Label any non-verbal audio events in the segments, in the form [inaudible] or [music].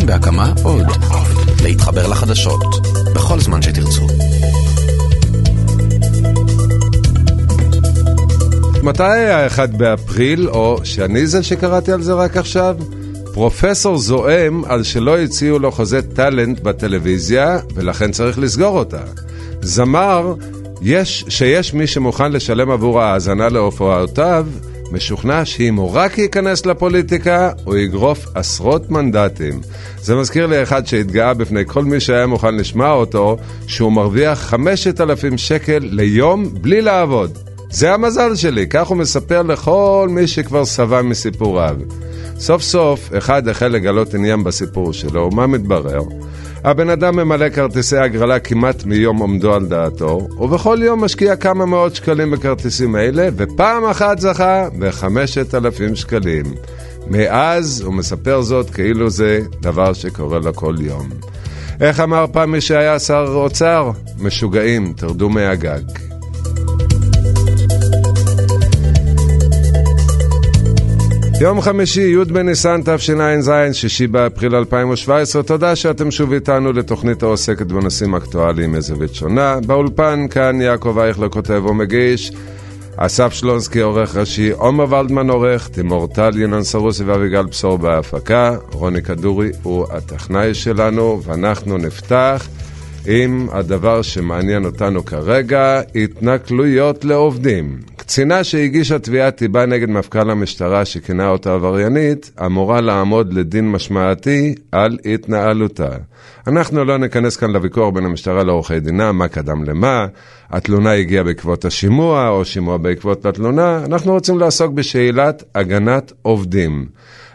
כאן בהקמה עוד. להתחבר לחדשות, בכל זמן שתרצו. מתי היה אחד באפריל, או שאני זה שקראתי על זה רק עכשיו? פרופסור זועם על שלא הציעו לו חוזה טאלנט בטלוויזיה, ולכן צריך לסגור אותה. זמר, יש, שיש מי שמוכן לשלם עבור ההאזנה להופעותיו, משוכנע שאם הוא רק ייכנס לפוליטיקה, הוא יגרוף עשרות מנדטים. זה מזכיר לי אחד שהתגאה בפני כל מי שהיה מוכן לשמוע אותו, שהוא מרוויח 5,000 שקל ליום בלי לעבוד. זה המזל שלי, כך הוא מספר לכל מי שכבר שבע מסיפוריו. סוף סוף, אחד החל לגלות עניין בסיפור שלו, ומה מתברר? הבן אדם ממלא כרטיסי הגרלה כמעט מיום עומדו על דעתו, ובכל יום משקיע כמה מאות שקלים בכרטיסים האלה, ופעם אחת זכה בחמשת אלפים שקלים. מאז הוא מספר זאת כאילו זה דבר שקורה לו כל יום. איך אמר פעם מי שהיה שר אוצר? משוגעים, תרדו מהגג. יום חמישי, י' בניסן תשע"ז, שישי באפריל 2017, תודה שאתם שוב איתנו לתוכנית העוסקת בנושאים אקטואליים מזווית שונה. באולפן כאן יעקב אייכלר כותב ומגיש, אסף שלונסקי עורך ראשי, עומר ולדמן עורך, תימור טל, ינון סרוסי ואביגל בשור בהפקה, רוני כדורי הוא הטכנאי שלנו, ואנחנו נפתח עם הדבר שמעניין אותנו כרגע, התנכלויות לעובדים. קצינה שהגישה תביעת דיבה נגד מפכ"ל המשטרה שכינה אותה עבריינית, אמורה לעמוד לדין משמעתי על התנהלותה. אנחנו לא ניכנס כאן לוויכוח בין המשטרה לעורכי דינה, מה קדם למה, התלונה הגיעה בעקבות השימוע או שימוע בעקבות התלונה, אנחנו רוצים לעסוק בשאלת הגנת עובדים.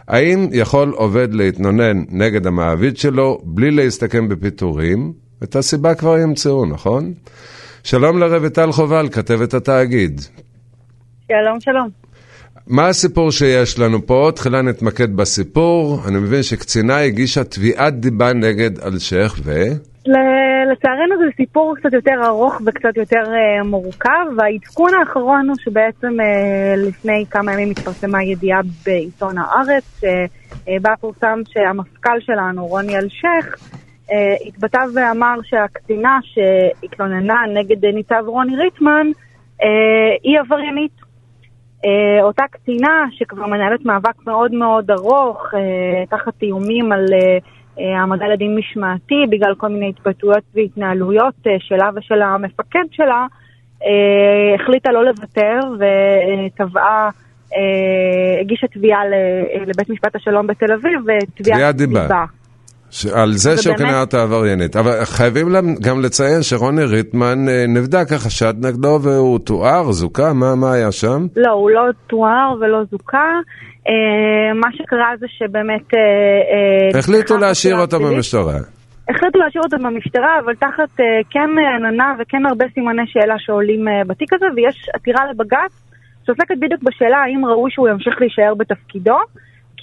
האם יכול עובד להתנונן נגד המעביד שלו בלי להסתכם בפיטורים? את הסיבה כבר ימצאו, נכון? שלום לרויטל חובל, כתבת התאגיד. שלום, שלום. מה הסיפור שיש לנו פה? תחילה נתמקד בסיפור. אני מבין שקצינה הגישה תביעת דיבה נגד אלשיך ו... לצערנו זה סיפור קצת יותר ארוך וקצת יותר uh, מורכב, והעדכון האחרון הוא שבעצם uh, לפני כמה ימים התפרסמה ידיעה בעיתון הארץ, שבה uh, פורסם שהמפכ"ל שלנו, רוני אלשיך, התבטא ואמר שהקצינה שהתלוננה נגד ניצב רוני ריטמן uh, היא עבריינית. אה, אותה קצינה שכבר מנהלת מאבק מאוד מאוד ארוך, אה, תחת איומים על אה, העמדה לדין משמעתי בגלל כל מיני התבטאויות והתנהלויות שלה ושל המפקד שלה, החליטה לא לוותר ותבעה, הגישה תביעה לבית משפט השלום בתל אביב, תביעת דיבה. על זה כנראה את העבריינית. אבל חייבים גם לציין שרוני ריטמן אה, נבדק החשד נגדו והוא תואר, זוכה, מה, מה היה שם? לא, הוא לא תואר ולא זוכה. אה, מה שקרה זה שבאמת... אה, החליטו להשאיר אותו במשטרה. החליטו להשאיר אותו במשטרה, אבל תחת כן עננה וכן הרבה סימני שאלה שעולים בתיק הזה, ויש עתירה לבג"ץ שעוסקת בדיוק בשאלה האם ראוי שהוא ימשיך להישאר בתפקידו.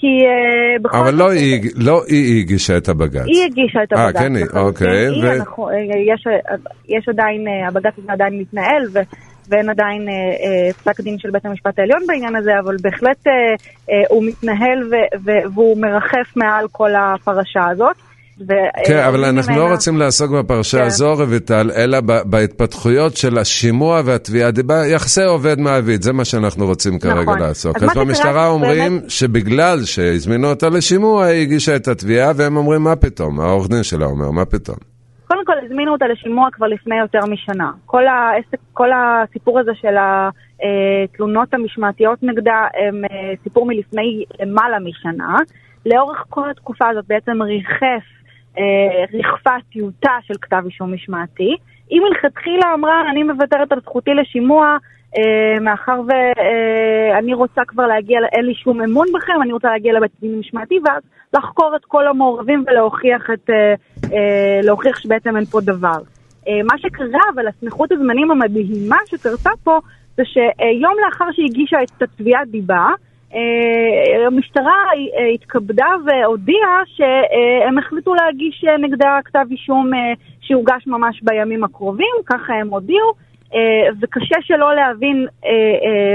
כי uh, בכל אבל לא היא, לא היא הגישה את הבג"ץ. היא הגישה את הבג"ץ. אה, כן היא, אוקיי. ו... אנחנו, אה, יש, יש עדיין, אה, הבג"ץ הזה עדיין מתנהל, ו... ואין עדיין אה, אה, פסק דין של בית המשפט העליון בעניין הזה, אבל בהחלט אה, אה, הוא מתנהל ו- ו- והוא מרחף מעל כל הפרשה הזאת. כן, אבל אנחנו לא רוצים לעסוק בפרשה כן. הזו, רויטל, אלא בהתפתחויות של השימוע והתביעה יחסי עובד-מעביד, זה מה שאנחנו רוצים כרגע נכון. לעסוק. אז במשטרה אומרים שבגלל שהזמינו אותה לשימוע, היא הגישה את התביעה, והם אומרים, מה פתאום? העורך דין שלה אומר, מה פתאום? קודם כל, הזמינו אותה לשימוע כבר לפני יותר משנה. כל, העסק, כל הסיפור הזה של התלונות המשמעתיות נגדה הם אה, סיפור מלפני למעלה משנה. לאורך כל התקופה הזאת בעצם ריחף אה, ריחפה טיוטה של כתב אישום משמעתי. היא מלכתחילה אמרה, אני מוותרת על זכותי לשימוע, אה, מאחר ואני אה, רוצה כבר להגיע, אין לי שום אמון בכם, אני רוצה להגיע לבית דין משמעתי, ואז לחקור את כל המעורבים ולהוכיח את, אה, אה, להוכיח שבעצם אין פה דבר. אה, מה שקרה, אבל הסמיכות הזמנים המדהימה שקרתה פה, זה שיום לאחר שהיא הגישה את התביעת דיבה, אה, המשטרה אה, התכבדה והודיעה שהם החליטו להגיש אה, נגדה כתב אישום שיוגש ממש בימים הקרובים, ככה הם הודיעו, וקשה שלא להבין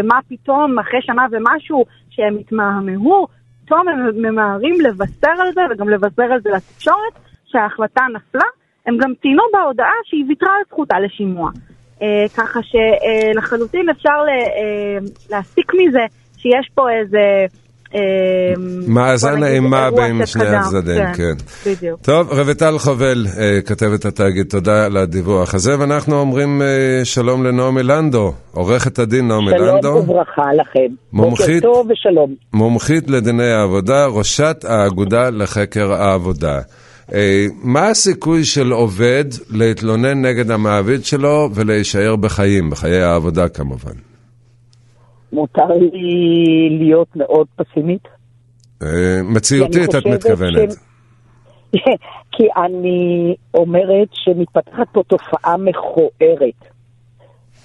מה פתאום אחרי שנה ומשהו שהם התמהמהו, פתאום הם ממהרים לבשר על זה, וגם לבשר על זה לתקשורת, שההחלטה נפלה. הם גם ציינו בהודעה שהיא ויתרה על זכותה לשימוע. אה, ככה שלחלוטין אפשר אה, להסיק מזה שיש פה איזה... אה, מאזן בוא נגיד, אימה אירוע בין שני. הצדדים, כן. בדיוק. טוב, רויטל חובל, אה, כתבת התאגיד, תודה על הדיווח הזה, ואנחנו אומרים אה, שלום לנעמי לנדו, עורכת הדין נעמי לנדו, שלום וברכה לכם. מומחית- בוקר טוב ושלום. מומחית לדיני העבודה, ראשת האגודה לחקר העבודה. אה, מה הסיכוי של עובד להתלונן נגד המעביד שלו ולהישאר בחיים, בחיי העבודה כמובן? מותר לי להיות מאוד פסימית. אה, מציאותית את מתכוונת. [laughs] כי אני אומרת שמתפתחת פה תופעה מכוערת,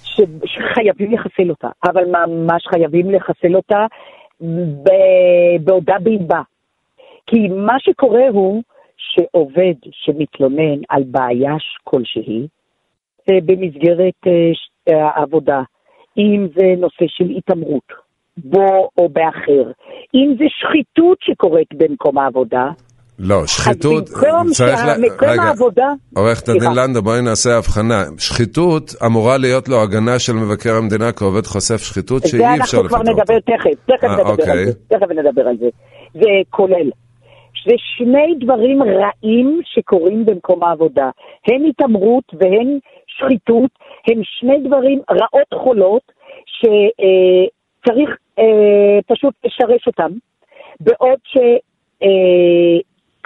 ש... שחייבים לחסל אותה, אבל ממש חייבים לחסל אותה ב... בעודה באיבה. כי מה שקורה הוא שעובד שמתלונן על בעיה כלשהי, אה, במסגרת אה, העבודה, אם זה נושא של התעמרות, בו או באחר, אם זה שחיתות שקורית במקום העבודה, לא, שחיתות, צריך ל... שמקום רגע, העבודה... עורכת הדין. לנדו, בואי נעשה הבחנה. שחיתות אמורה להיות לו הגנה של מבקר המדינה כעובד חושף שחיתות זה שאי אפשר אנחנו כבר לפטר אותו. נדבר תכף, תכף אה, נדבר אוקיי. על זה, תכף נדבר על זה. זה כולל. זה שני דברים רעים שקורים במקום העבודה. הן התעמרות והן שחיתות, הם שני דברים רעות חולות שצריך אה, פשוט לשרש אותם, בעוד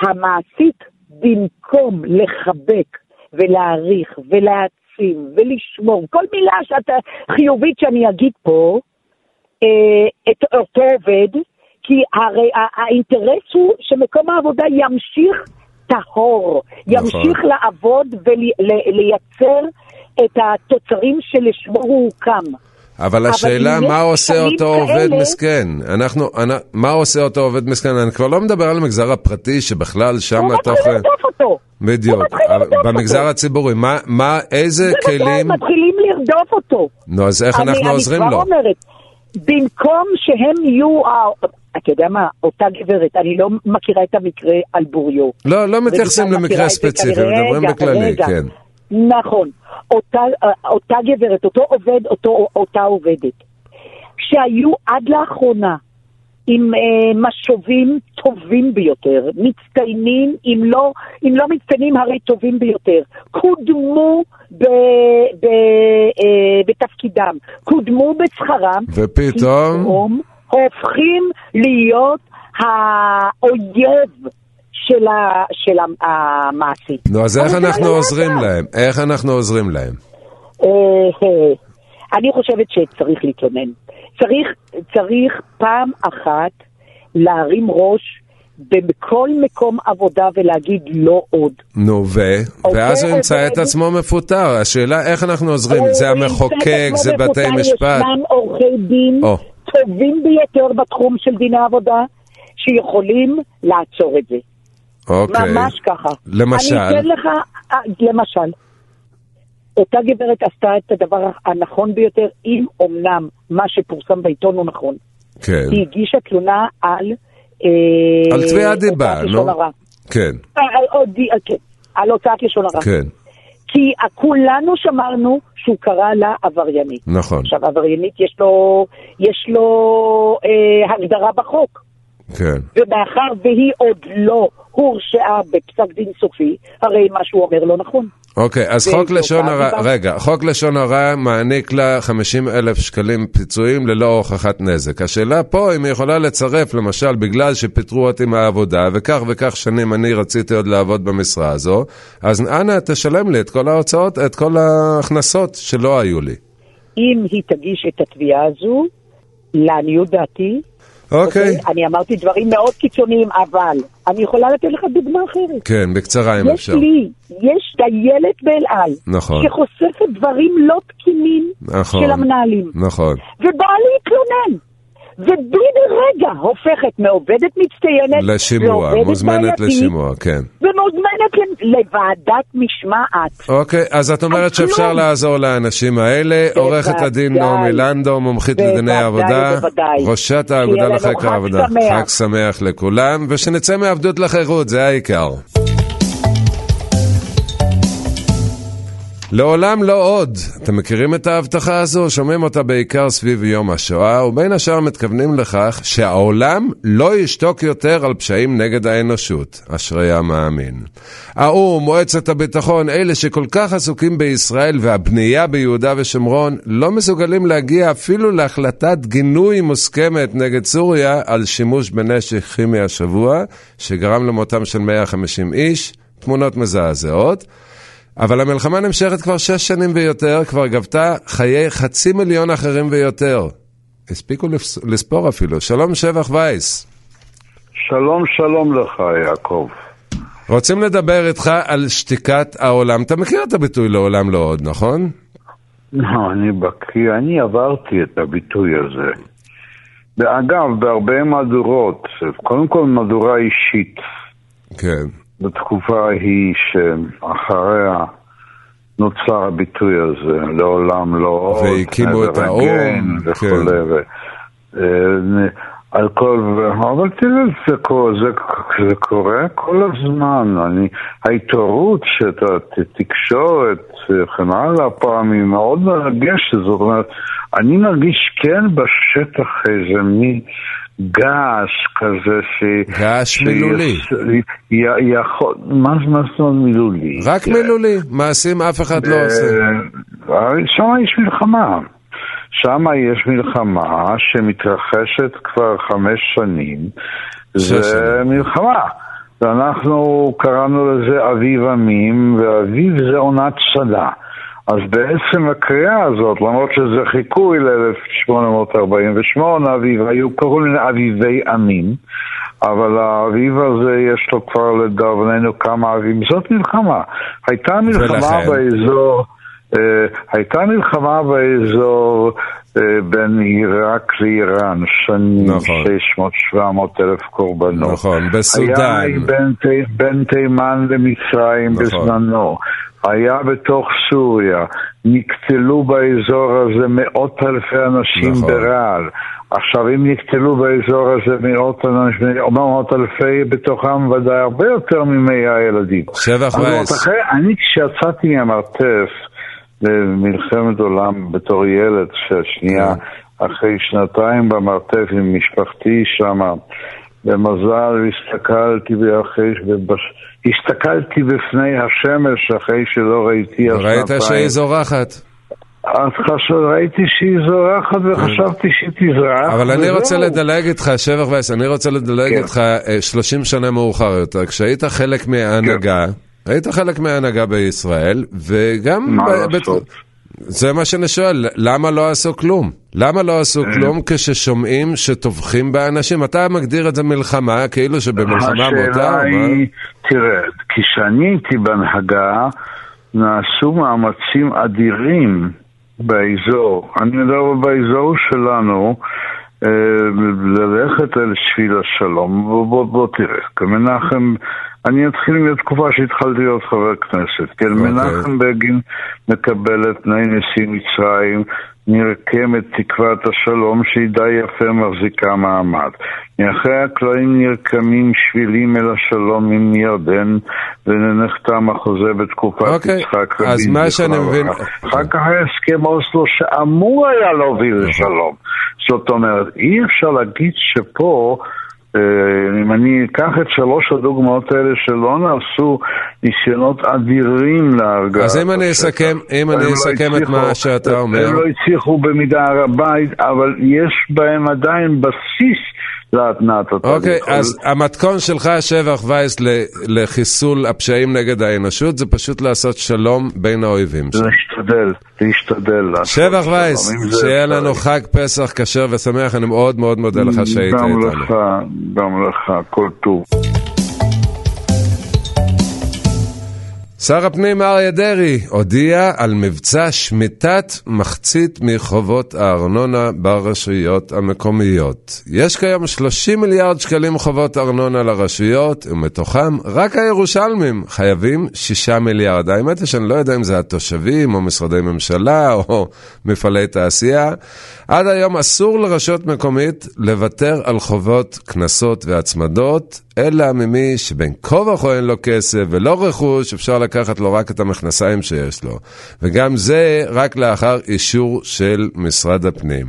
שהמעסיק במקום לחבק ולהעריך ולהעצים ולשמור, כל מילה שאתה, חיובית שאני אגיד פה, אה, את אותו עובד, כי הרי האינטרס הוא שמקום העבודה ימשיך טהור, ימשיך לעבוד ולייצר את התוצרים שלשמו הוא הוקם. אבל השאלה, יש מה עושה אותו עובד כאלה- מסכן? אנחנו, אנ- מה עושה אותו עובד מסכן? אני כבר לא מדבר על המגזר הפרטי, שבכלל שם הוא התוך... מתחיל לרדוף אותו. בדיוק. הוא אבל במגזר אותו. הציבורי, מה, מה, איזה כלים... מתחילים לרדוף אותו. נו, אז איך אני- אנחנו עוזרים אני לו? כבר אומרת, במקום שהם יהיו, אתה יודע מה, אותה גברת, אני לא מכירה את המקרה על בוריו. לא, לא מתייחסים למקרה ספציפי, מדברים בכללי, רגע. כן. נכון. אותה, אותה גברת, אותו עובד, אותו, אותה עובדת. שהיו עד לאחרונה עם אה, משובים טובים ביותר, מצטיינים, אם לא, אם לא מצטיינים הרי טובים ביותר, קודמו ב, ב, אה, בתפקידם, קודמו בשכרם, ופתאום, פתאום הופכים להיות האויב של, ה, של המעסיק. נו, אז איך אנחנו לא עוזרים. להם? איך אנחנו עוזרים להם? אה, אני חושבת שצריך להתלונן. צריך, צריך פעם אחת להרים ראש בכל מקום עבודה ולהגיד לא עוד. נו, ו? אוקיי, ואז הוא ימצא. את עצמו מפוטר. השאלה איך אנחנו עוזרים? זה המחוקק, זה בתי. משפט. ישנם עורכי דין. טובים ביותר בתחום של דיני עבודה, שיכולים לעצור את זה. אוקיי. ממש ככה. למשל? אני אתן לך, אה, למשל, אותה גברת עשתה את הדבר הנכון ביותר, אם אמנם מה שפורסם בעיתון הוא נכון. כן. היא הגישה תלונה על... אה, על תביעת דיבה, הוצאת נו. לשון הרע. כן, אה, על עוד די- אה, כן, על הוצאת לשון הרע. כן, כי כולנו שמרנו שהוא קרא לה עבריינית. נכון, עכשיו, עבריינית יש לו, יש לו אה, הגדרה בחוק. כן. ומאחר והיא עוד לא הורשעה בפסק דין סופי, הרי מה שהוא אומר לא נכון. אוקיי, אז זה חוק לשון תופעה הרע. רגע, חוק לשון הרע מעניק לה 50 אלף שקלים פיצויים ללא הוכחת נזק. השאלה פה אם היא יכולה לצרף, למשל, בגלל שפיטרו אותי מהעבודה, וכך וכך שנים אני רציתי עוד לעבוד במשרה הזו, אז אנא תשלם לי את כל ההוצאות, את כל ההכנסות שלא היו לי. אם היא תגיש את התביעה הזו, לעניות דעתי, אוקיי, אני אמרתי דברים מאוד קיצוניים, אבל אני יכולה לתת לך דוגמה אחרת. כן, בקצרה אם יש אפשר. לי, יש דיילת באל על, נכון. שחושפת דברים לא תקינים נכון. של המנהלים, נכון. ובאה להתלונן. ובן רגע הופכת מעובדת מצטיינת לשימוע, מוזמנת בעייתית, לשימוע, כן. ומוזמנת לוועדת משמעת. אוקיי, אז את אומרת שאפשר. לעזור לאנשים האלה. עורכת הדין. נעמי לנדו, מומחית לדיני עבודה. ראשת האגודה לחקר העבודה. חג שמח לכולם, ושנצא מעבדות לחירות, זה העיקר. לעולם לא עוד. אתם מכירים את ההבטחה הזו? שומעים אותה בעיקר סביב יום השואה, ובין השאר מתכוונים לכך שהעולם לא ישתוק יותר על פשעים נגד האנושות. אשרי המאמין. האו"ם, מועצת הביטחון, אלה שכל כך עסוקים בישראל והבנייה ביהודה ושומרון, לא מסוגלים להגיע אפילו להחלטת גינוי מוסכמת נגד סוריה על שימוש בנשק כימי השבוע, שגרם למותם של 150 איש. תמונות מזעזעות. אבל המלחמה נמשכת כבר שש שנים ויותר, כבר גבתה חיי חצי מיליון אחרים ויותר. הספיקו לספור אפילו. שלום שבח וייס. שלום שלום לך יעקב. רוצים לדבר איתך על שתיקת העולם. אתה מכיר את הביטוי לעולם לא עוד, נכון? לא, אני בקיא, אני עברתי את הביטוי הזה. ואגב, בהרבה מהדורות, קודם כל מהדורה אישית, כן. בתקופה ההיא שאחריה נוצר הביטוי הזה, לעולם לא עוד, והקימו את האו"ם, כן. וכולי. ו- אה, על כל, אבל תראה, זה, קורה- זה, זה קורה כל הזמן. אני, ההתעוררות שאתה, ת- תקשורת וכן הלאה, פעם היא מאוד מרגשת. זאת אומרת, אני מרגיש כן בשטח איזה מין געש כזה ש... געש מילולי. י- יכול, מה זאת אומרת מילולי? רק מילולי. מעשים אף אחד לא עושה. שם יש מלחמה. שם יש מלחמה שמתרחשת כבר חמש שנים. זה. מלחמה. ואנחנו קראנו לזה אביב עמים, ואביב זה עונת שדה. אז בעצם הקריאה הזאת, למרות שזה חיקוי ל-1848, אביב, היו קוראים לזה אביבי עמים, אבל האביב הזה יש לו כבר לדאבוננו כמה אביבים. זאת מלחמה. הייתה מלחמה ולכן? באזור, אה, הייתה מלחמה באזור אה, בין עיראק לאיראן, שנים נכון. 600-700 אלף קורבנות. נכון, בסודאן. היה בין, בין תימן למצרים נכון. בזמנו. היה בתוך סוריה, נקטלו באזור הזה מאות אלפי אנשים נכון. ברעל. עכשיו, אם נקטלו באזור הזה מאות אנשים, או מאות אלפי, בתוכם ודאי הרבה יותר ממאה ילדים. שבח וייס. אחרי, אני כשיצאתי מהמרתף למלחמת עולם בתור ילד, ששנייה, כן. אחרי שנתיים במרתף עם משפחתי שמה, במזל הסתכלתי ואחרי, ובש- הסתכלתי בפני השמש אחרי שלא ראיתי אז ראית. שהיא זורחת. אז חשב, ראיתי שהיא זורחת וחשבתי שהיא תזרח. אבל אני. רוצה לדלג איתך, שבח וייס, אני רוצה לדלג כן. איתך אה, 30 שנה מאוחר יותר, כשהיית חלק מההנהגה, היית חלק מההנהגה בישראל, וגם... מה לעשות? זה מה שאני שואל, למה לא עשו כלום? למה לא עשו אה. כלום כששומעים שטובחים באנשים? אתה מגדיר את זה מלחמה, כאילו שבמלחמה מותר, השאלה? היא, תראה, כשאני הייתי בהנהגה, נעשו מאמצים אדירים באזור, אני מדבר באזור שלנו, אה, ללכת אל שביל השלום. בוא, בוא, בוא תראה, כמנחם, אני אתחיל מהתקופה שהתחלתי להיות חבר כנסת. כן, אוקיי. מנחם בגין מקבל את תנאי נשיא מצרים, נרקם את תקוות השלום שהיא די יפה מחזיקה מעמד. מאחורי הקלעים נרקמים שבילים אל השלום עם ירדן, ונחתם החוזה בתקופת אוקיי, יצחק אז רבין. מה שאני מבין-. אחר כך היה הסכם אוסלו שאמור היה להוביל לשלום. זאת אומרת, אי אפשר להגיד שפה... אה, אם אני אקח את שלוש הדוגמאות האלה שלא נעשו ניסיונות אדירים להרגעת אז אם אני. אסכם, אם אני לא אסכם את מה שאתה אומר, הם לא הצליחו במידה רבה, אבל יש בהם עדיין בסיס להתנעת התהליך. אוקיי, אז המתכון שלך, שבח וייס, ל- לחיסול הפשעים נגד האנושות, זה פשוט לעשות שלום בין האויבים. להשתדל, להשתדל. שבח וייס, זה שיהיה. לנו חג פסח כשר ושמח, אני מאוד מאוד מודה לך שהיית גם איתנו. לך, גם לך, כל טוב. שר הפנים אריה דרעי הודיע על מבצע שמיטת מחצית מחובות הארנונה ברשויות המקומיות. יש כיום 30 מיליארד שקלים חובות ארנונה לרשויות, ומתוכם רק הירושלמים חייבים 6 מיליארד. האמת היא שאני לא יודע אם זה התושבים, או משרדי ממשלה, או מפעלי תעשייה. עד היום אסור לרשות מקומית לוותר על חובות, קנסות והצמדות, אלא ממי שבין כה וכה אין לו כסף ולא רכוש, אפשר לקחת לו רק את המכנסיים שיש לו. וגם זה רק לאחר אישור של משרד הפנים.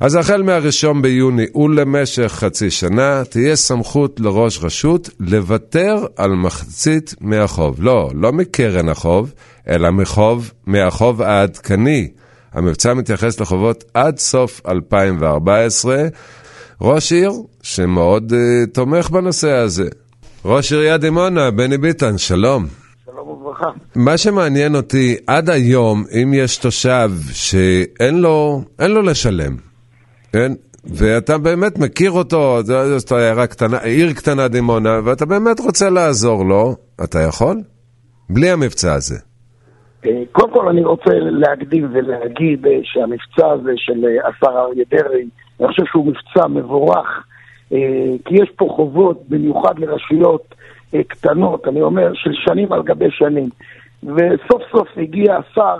אז החל מהראשון ביוני ולמשך חצי שנה, תהיה סמכות לראש רשות לוותר על מחצית מהחוב. לא, לא מקרן החוב, אלא מחוב, מהחוב העדכני. המבצע מתייחס לחובות עד סוף 2014. ראש עיר שמאוד uh, תומך בנושא הזה. ראש עיריית דימונה, בני ביטן, שלום. שלום וברכה. מה שמעניין אותי, עד היום, אם יש תושב שאין לו, לו לשלם, כן? ואתה באמת מכיר אותו, זאת עיירה קטנה, עיר קטנה דימונה, ואתה באמת רוצה לעזור לו, אתה יכול? בלי המבצע הזה. אה, קודם כל אני רוצה להקדים ולהגיד אה, שהמבצע הזה של השר אריה דרעי, אני חושב שהוא מבצע מבורך, כי יש פה חובות, במיוחד לרשויות קטנות, אני אומר, של שנים על גבי שנים. וסוף סוף הגיע השר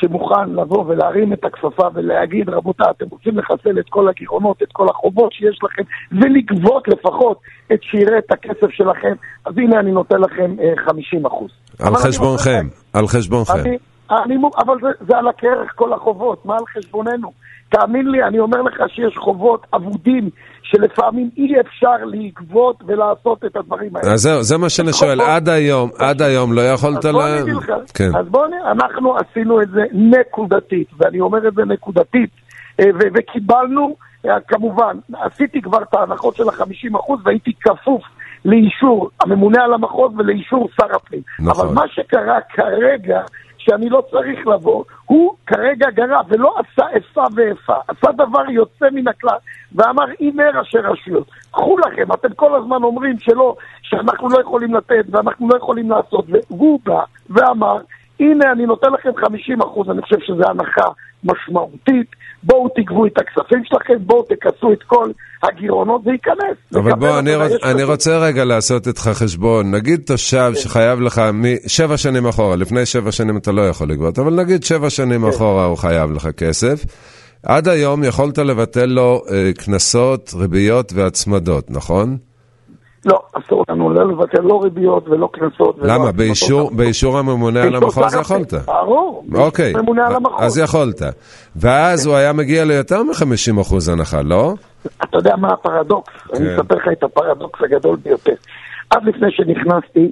שמוכן לבוא ולהרים את הכפפה ולהגיד, רבותיי, אתם רוצים לחסל את כל הגירעונות, את כל החובות שיש לכם, ולגבות לפחות את שירי את הכסף שלכם, אז הנה אני נותן לכם 50 אחוז. על חשבונכם, על חשבונכם. אני, אני, אבל זה, זה על הכרך כל החובות, מה על חשבוננו? תאמין לי, אני אומר לך שיש חובות אבודים שלפעמים אי אפשר לגבות ולעשות את הדברים האלה. אז זהו, זה מה שאני שואל, עד היום, עד היום לא יכולת ל... אז בוא נגיד לך, כן. אז בוא נראה, אנחנו עשינו את זה נקודתית, ואני אומר את זה נקודתית, אה, וקיבלנו, אה, כמובן, עשיתי כבר את ההנחות של ה-50% והייתי כפוף לאישור הממונה על המחוז ולאישור שר הפנים. נכון. אבל מה שקרה כרגע, שאני לא צריך לבוא, הוא כרגע גרה ולא עשה איפה ואיפה, עשה דבר יוצא מן הכלל ואמר הנה ראשי רשויות, קחו לכם, אתם כל הזמן אומרים שלא, שאנחנו לא יכולים לתת ואנחנו לא יכולים לעשות, והוא בא ואמר הנה אני נותן לכם 50 אחוז, אני חושב שזו הנחה משמעותית, בואו תגבו את הכספים שלכם, בואו תכסו את כל הגירעונות, זה ייכנס. אבל בוא, אני, רוצ, אני רוצה רגע לעשות איתך חשבון. נגיד תושב כן. שחייב לך משבע שנים אחורה, לפני שבע שנים אתה לא יכול לגבות, אבל נגיד שבע שנים כן. אחורה הוא חייב לך כסף. עד היום יכולת לבטל לו אה, קנסות, ריביות והצמדות, נכון? לא, אסור לנו לא לבטל לא ריביות ולא קנסות. למה? באישור, באישור הממונה על המחוז יכולת? ברור, אוקיי, הממונה על המחוז. אז יכולת. ואז הוא היה מגיע ליותר מ-50% הנחה, לא? אתה יודע מה הפרדוקס? כן. אני אספר לך את הפרדוקס הגדול ביותר. עד לפני שנכנסתי,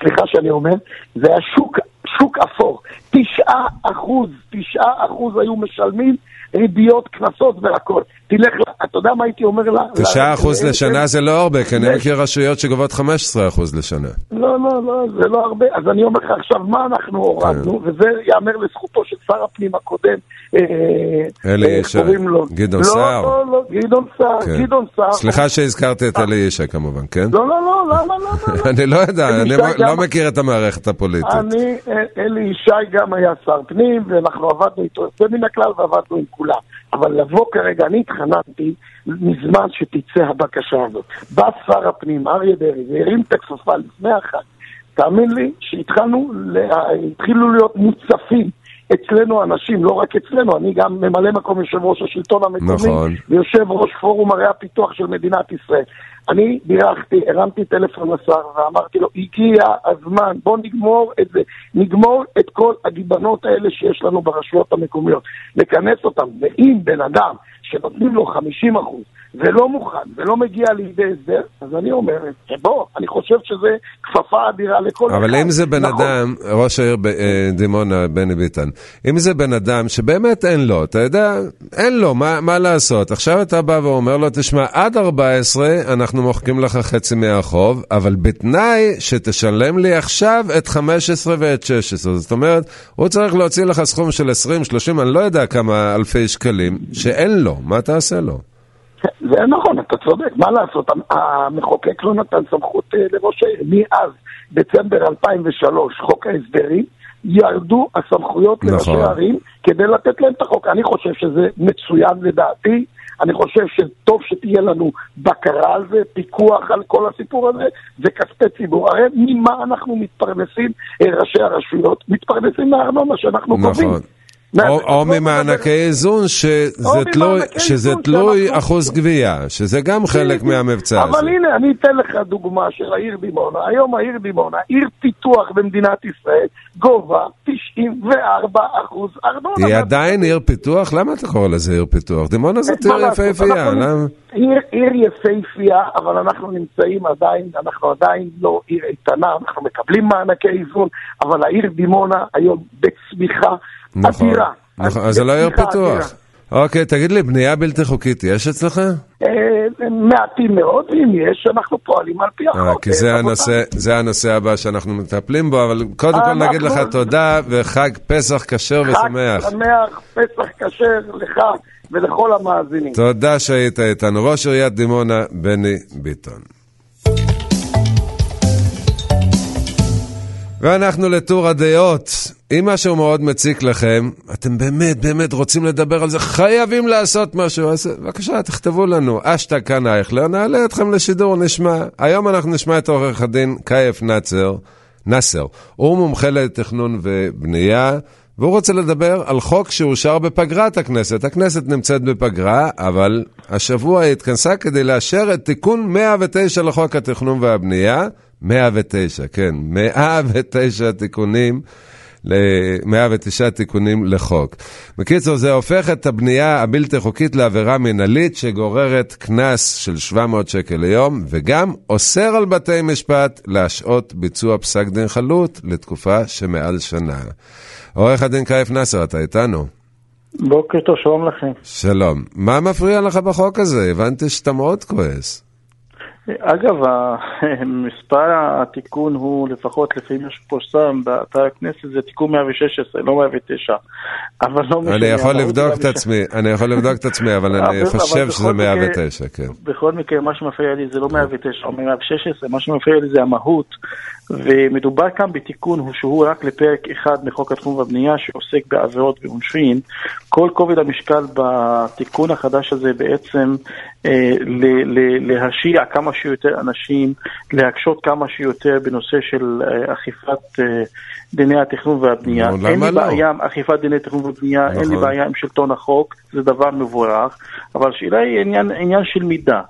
סליחה שאני אומר, זה היה שוק, שוק אפור. תשעה אחוז, תשעה אחוז היו משלמים ריביות, קנסות והכל. תלך, אתה יודע מה הייתי אומר לה? 9 אחוז לשנה זה לא הרבה, כי אני מכיר רשויות שגובות 15 אחוז לשנה. לא, לא, לא, זה לא הרבה. אז אני אומר לך עכשיו, מה אנחנו הורדנו, כן. וזה ייאמר לזכותו של שר הפנים הקודם, אה, אלי אה, ישי, גדעון לא, סער. לא, לא, לא, גדעון סער, כן. גדעון סער. סליחה שהזכרתי את אלי ישי כמובן, כן? לא, לא, לא, למה, למה? [laughs] אני לא יודע, אני לא מכיר את המערכת הפוליטית. אני, אה, אלי ישי גם היה שר פנים, ואנחנו עבדנו איתו יוצא מן הכלל ועבדנו עם כולם. אבל לבוא כרגע, אני התחננתי מזמן שתצא הבקשה הזאת. בא שר הפנים, אריה דרעי, והרים את הכפפה לפני החג. תאמין לי שהתחלנו, התחילו להיות מוצפים. אצלנו אנשים, לא רק אצלנו, אני גם ממלא מקום יושב ראש השלטון המקומי, נכון. ויושב ראש פורום ערי הפיתוח של מדינת ישראל. אני בירכתי, הרמתי טלפון לשר ואמרתי לו, הגיע הזמן, בוא נגמור את זה, נגמור את כל הגיבנות האלה שיש לנו ברשויות המקומיות, לכנס אותם, ואם בן אדם שנותנים לו 50 אחוז, ולא מוכן, ולא מגיע לידי הסדר, אז אני אומר, בוא, אני חושב שזה כפפה אדירה לכל אבל אחד. אם זה בן נכון. אדם, ראש העיר אה, דימונה, בני ביטן, אם זה בן אדם שבאמת אין לו, אתה יודע, אין לו, מה, מה לעשות? עכשיו אתה בא ואומר לו, תשמע, עד 14 אנחנו מוחקים לך חצי מהחוב, אבל בתנאי שתשלם לי עכשיו את 15 ואת 16. זאת אומרת, הוא צריך להוציא לך סכום של 20, 30, אני לא יודע כמה אלפי שקלים, שאין לו, מה תעשה לו? זה נכון, אתה צודק, מה לעשות, המחוקק לא נתן סמכות אה, לראש העיר. מאז דצמבר 2003, חוק ההסדרים, ירדו הסמכויות נכון. לראשי הערים כדי לתת להם את החוק. אני חושב שזה מצוין לדעתי, אני חושב שטוב שתהיה לנו בקרה על זה, פיקוח על כל הסיפור הזה, זה כספי ציבור. הרי ממה אנחנו מתפרנסים, אה, ראשי הרשויות? מתפרנסים מהארנונה שאנחנו קובעים. נכון. מה- או, או ממענקי איזון שזה תלוי, אחוז גבייה, שזה גם חלק מהמבצע הזה. אבל הנה, אני אתן לך דוגמה של העיר דימונה. היום העיר דימונה, עיר פיתוח במדינת ישראל, גובה 94 אחוז ארנונה. היא עדיין עיר פיתוח? למה אתה קורא לזה עיר פיתוח? דימונה זאת עיר יפהפייה, עיר יפהפייה, אבל אנחנו נמצאים עדיין, אנחנו עדיין לא עיר איתנה, אנחנו מקבלים מענקי איזון, אבל העיר דימונה היום בצמיחה נכון, אדירה. נכון, אז זה לא עיר. פיתוח. אוקיי, תגיד לי, בנייה בלתי חוקית יש אצלך? אה, מעטים מאוד, ואם יש, אנחנו פועלים על פי החוק. אה, כי זה אה, הנושא, זה הנושא הבא שאנחנו מטפלים בו, אבל קודם כל נגיד לך תודה וחג פסח כשר ושמח. חג שמח, פסח כשר לך ולכל המאזינים. תודה שהיית איתנו. ראש עיריית דימונה, בני ביטון. ואנחנו לטור הדעות. אם משהו מאוד מציק לכם, אתם באמת באמת רוצים לדבר על זה, חייבים לעשות משהו, אז בבקשה, תכתבו לנו. אשטג כאן אייכלר, נעלה אתכם לשידור, נשמע. היום אנחנו נשמע את עורך הדין קייף נאצר, נאסר. הוא מומחה לתכנון ובנייה, והוא רוצה לדבר על חוק שאושר בפגרת הכנסת. הכנסת נמצאת בפגרה, אבל השבוע היא התכנסה כדי לאשר את תיקון 109 לחוק התכנון והבנייה. 109, כן, 109 תיקונים. ל-109 תיקונים לחוק. בקיצור, זה הופך את הבנייה הבלתי חוקית לעבירה מנהלית שגוררת קנס של 700 שקל ליום, וגם אוסר על בתי משפט להשעות ביצוע פסק דין חלוט לתקופה שמעל שנה. עורך הדין קייף נאסר, אתה איתנו? בוקר טוב, שלום לכם. שלום. מה מפריע לך בחוק הזה? הבנתי שאתה מאוד כועס. אגב, [laughs] מספר התיקון הוא, לפחות לפי מה שפורסם באתר הכנסת, זה תיקון 116, לא 109. אבל לא משנה. אני יכול לבדוק את. עצמי, אני יכול לבדוק את עצמי, אבל אני [laughs] חושב שזה בכל מקרה- 109, כן. בכל מקרה, מה שמפריע לי זה לא 109 או 116, מה שמפריע לי זה המהות. ומדובר כאן בתיקון הוא שהוא רק לפרק אחד מחוק התחום והבנייה שעוסק בעבירות ועונשין. כל כובד המשקל בתיקון החדש הזה בעצם אה, ל- ל- להשיע כמה שיותר אנשים, להקשות כמה שיותר בנושא של אה, אכיפת אה, דיני התכנון והבנייה. נו, אין לי לא? בעיה עם אכיפת דיני תכנון ובנייה, אין לי נכון. בעיה עם שלטון החוק, זה דבר מבורך, אבל השאלה היא עניין, עניין של מידה.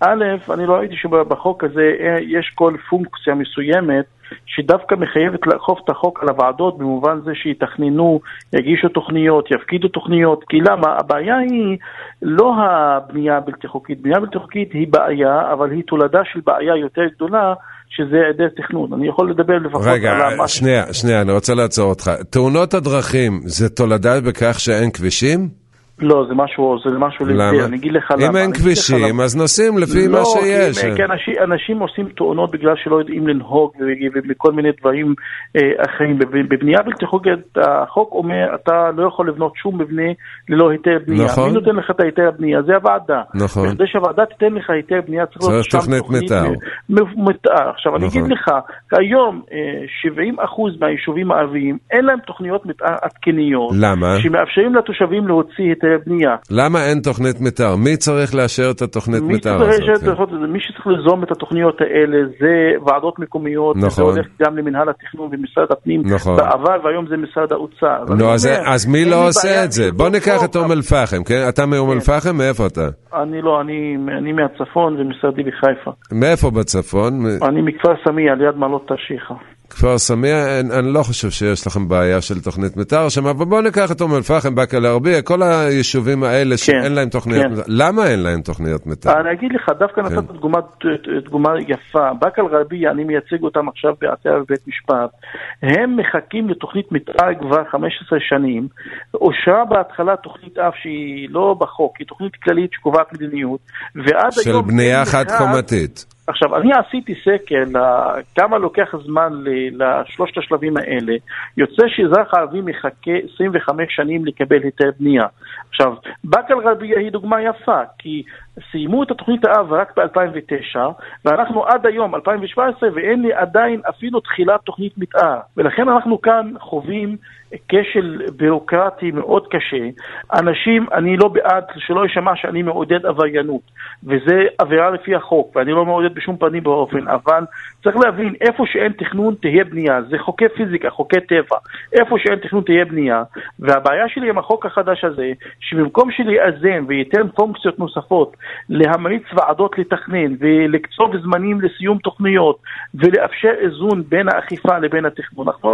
א', אני לא ראיתי שבחוק הזה אה, יש כל פונקציה מסוימת שדווקא מחייבת לאכוף את החוק על הוועדות במובן זה שיתכננו, יגישו תוכניות, יפקידו תוכניות, כי למה? הבעיה היא לא הבנייה הבלתי חוקית, בנייה בלתי חוקית היא בעיה, אבל היא תולדה של בעיה יותר גדולה, שזה היעדר תכנון. אני יכול לדבר לפחות רגע, על מה... שנייה, שנייה, אני רוצה לעצור אותך. תאונות הדרכים זה תולדה בכך שאין כבישים? לא, זה משהו, זה משהו למה? אני אגיד לך למה. אם אין אני כבישים. אז נוסעים לפי לא, מה שיש. כי, כי אנשים, אנשים עושים תאונות בגלל שלא יודעים לנהוג ומכל מיני דברים אה, אחרים. בב- בבנייה בלתי חוקית, החוק אומר, אתה לא יכול לבנות שום מבנה ללא היתר בנייה. נכון. מי נותן לך את ההיתר הבנייה? זה הוועדה. נכון. כדי שהוועדה תיתן לך היתר בנייה, צריך להיות שם תוכנית מתאר. מתאר. עכשיו, אני נכון. אגיד לך, כיום אה, 70% מהיישובים הערביים אין להם תוכניות מתאר עדכניות. למה? שמאפשרים לתושבים להוציא היתר בנייה. למה אין תוכנית מתאר? מי צריך לאשר את התוכנית מתאר הזאת? כן? מי שצריך ליזום את התוכניות האלה זה ועדות מקומיות, נכון. זה הולך גם למנהל התכנון ומשרד הפנים נכון. בעבר והיום זה משרד האוצר. נו, אז, אומר, אז מי לא עושה את זה? בוא ניקח את אום אל-פחם, כן? אתה מאום אל-פחם? מאיפה אתה? אני לא, אני, אני מהצפון ומשרדי בחיפה. מאיפה בצפון? אני מכפר סמיע ליד מעלות תרשיחא. כפר סמיע, אני, אני לא חושב שיש לכם בעיה של תוכנית מתאר שם, אבל בואו ניקח את אום אל-פחם, באקה אל-ערבייה, כל היישובים האלה שאין להם תוכניות כן. מתאר. למה אין להם תוכניות מתאר? אני אגיד לך, דווקא כן. נתת דוגמה, דוגמה יפה. באקה אל-גרבייה, אני מייצג אותם עכשיו בעתירה בבית משפט. הם מחכים לתוכנית מתאר כבר 15 שנים. אושרה בהתחלה תוכנית אף שהיא לא בחוק, היא תוכנית כללית שקובעת מדיניות, ועד של היום... בנייה אין מכרז- חד-קומתית. עכשיו, אני עשיתי סקר כמה לוקח זמן לשלושת השלבים האלה. יוצא שאזרח ערבי מחכה 25 שנים לקבל היתר בנייה. עכשיו, באקה אל-גרבייה היא דוגמה יפה, כי סיימו את התוכנית האב רק ב-2009, ואנחנו עד היום, 2017, ואין לי עדיין אפילו תחילת תוכנית מתאר. ולכן אנחנו כאן חווים כשל בירוקרטי מאוד קשה. אנשים, אני לא בעד, שלא יישמע שאני מעודד עבריינות, וזה עבירה לפי החוק, ואני לא מעודד בשום פנים ואופן, אבל צריך להבין, איפה שאין תכנון תהיה בנייה, זה חוקי פיזיקה, חוקי טבע, איפה שאין תכנון תהיה בנייה, והבעיה שלי עם החוק החדש הזה, שבמקום שליאזן וייתן פונקציות נוספות, להמליץ ועדות לתכנן ולקצוב זמנים לסיום תוכניות ולאפשר איזון בין האכיפה לבין התכנון, אנחנו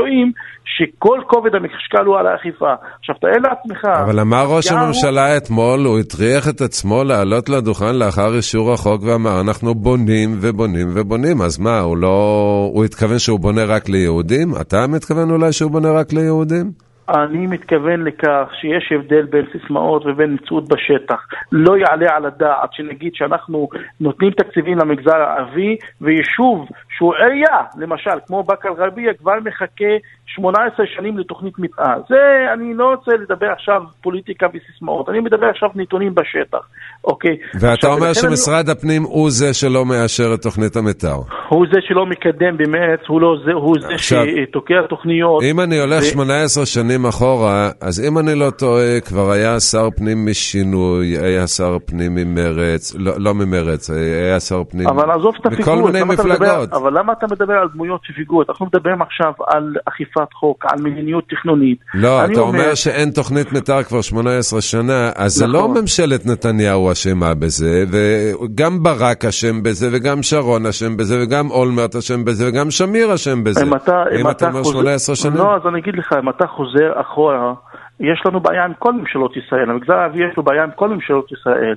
רואים שכל כובד המשקל הוא על האכיפה. עכשיו תאר לעצמך... אבל אמר ראש הממשלה הוא... אתמול, הוא הטריח את עצמו לעלות לדוכן לאחר אישור החוק ואמר, אנחנו בונים ובונים ובונים, אז מה, הוא לא... הוא התכוון שהוא בונה רק ליהודים? אתה מתכוון אולי שהוא בונה רק ליהודים? אני מתכוון לכך שיש הבדל בין סיסמאות ובין מציאות בשטח. לא יעלה על הדעת שנגיד שאנחנו נותנים תקציבים למגזר הערבי ויישוב שהוא עירייה, למשל, כמו באקה אל-גרבייה, כבר מחכה 18 שנים לתוכנית מתאר. זה, אני לא רוצה לדבר עכשיו פוליטיקה וסיסמאות, אני מדבר עכשיו נתונים בשטח, אוקיי? ואתה עכשיו, אומר שמשרד הפנים הוא זה שלא מאשר את תוכנית המתאר. אני, הוא זה שלא מקדם במרץ, הוא, לא, זה, הוא זה עכשיו, שתוקע תוכניות. אם אני הולך ו- 18 שנים אחורה, אז אם אני לא טועה, כבר היה שר פנים משינוי, היה שר פנים ממרץ, לא, לא ממרץ, היה שר פנים אבל עזוב את מכל הפיגורת, מיני אתה מדבר- מפלגות. אבל למה אתה מדבר על דמויות של פיגורת? אנחנו מדברים עכשיו על אכיפת חוק, על מדיניות תכנונית. לא, אתה אומר שאין תוכנית מתאר כבר 18 שנה, אז זה לא נכון. ממשלת נתניהו אשמה בזה, וגם ברק אשם בזה, וגם שרון אשם בזה, וגם אולמרט אשם בזה, וגם שמיר אשם בזה. אם אתה, אם אתה אומר חוזר- 18 שנים? לא, אז אני אגיד לך, אם אתה חוזר אחורה, יש לנו בעיה עם כל ממשלות ישראל. המגזר הערבי יש לו בעיה עם כל ממשלות ישראל.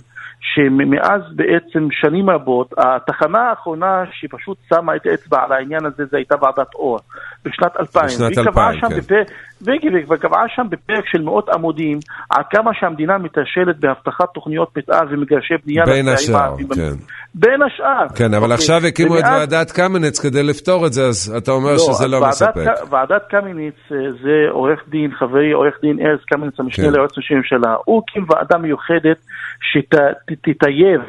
שמאז בעצם שנים רבות, התחנה האחרונה שפשוט שמה את האצבע על העניין הזה, זה הייתה ועדת אור, בשנת 2000. בשנת והיא קבעה 2000, שם כן. בפרק, והיא קבעה שם בפרק של מאות עמודים, על כמה שהמדינה מתרשלת בהבטחת תוכניות מתאר ומגרשי בנייה. בין השאר. כן. בין השאר. כן, אבל אוקיי. עכשיו הקימו את ומאז- ועדת קמיניץ כדי לפתור את זה, אז אתה אומר לא, שזה לא ועדת מספק. ועדת קמיניץ אה, זה עורך דין, חברי עורך דין ארז קמיניץ, המשנה כן. ליועץ המשפטי לממשלה. הוא הקים ועדה מיוחדת שתטייב,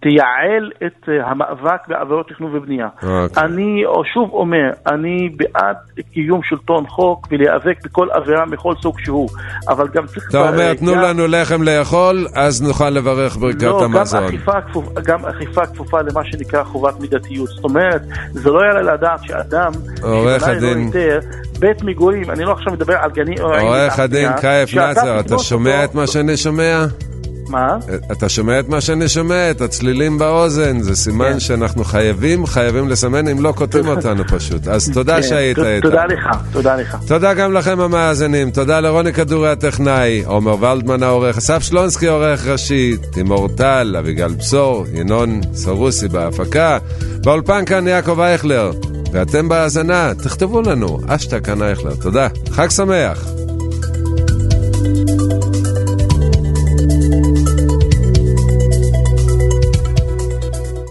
תייעל את אה, המאבק בעבירות תכנון ובנייה. אוקיי. אני שוב אומר, אני בעד קיום שלטון חוק ולהיאבק בכל עבירה מכל סוג שהוא, אבל גם צריך... אתה אומר, תנו גם- לנו לחם לאכול, אז נוכל לברך ברכת לא, גם המזון. אכיפה, כפופ, גם אכיפה כפופה למה שנקרא חובת מידתיות. זאת אומרת, זה לא יעלה לדעת שאדם עורך הדין- בית מגורים, אני לא עכשיו מדבר על גני... עורך הדין קייף נאצר, אתה שומע את מה שאני שומע? מה? אתה שומע את מה שאני שומע? את הצלילים באוזן, זה סימן כן. שאנחנו חייבים, חייבים לסמן, אם לא קוטעים [laughs] אותנו פשוט. אז תודה כן, שהיית איתנו. תודה לך, תודה לך. תודה גם לכם המאזינים, תודה לרוני כדורי הטכנאי, עומר ולדמן העורך, אסף שלונסקי עורך ראשי, תימור טל, אביגל בשור, ינון סרוסי בהפקה, באולפן כאן יעקב אייכלר, ואתם בהאזנה, תכתבו לנו, אשטג כאן אייכלר, תודה, חג שמח.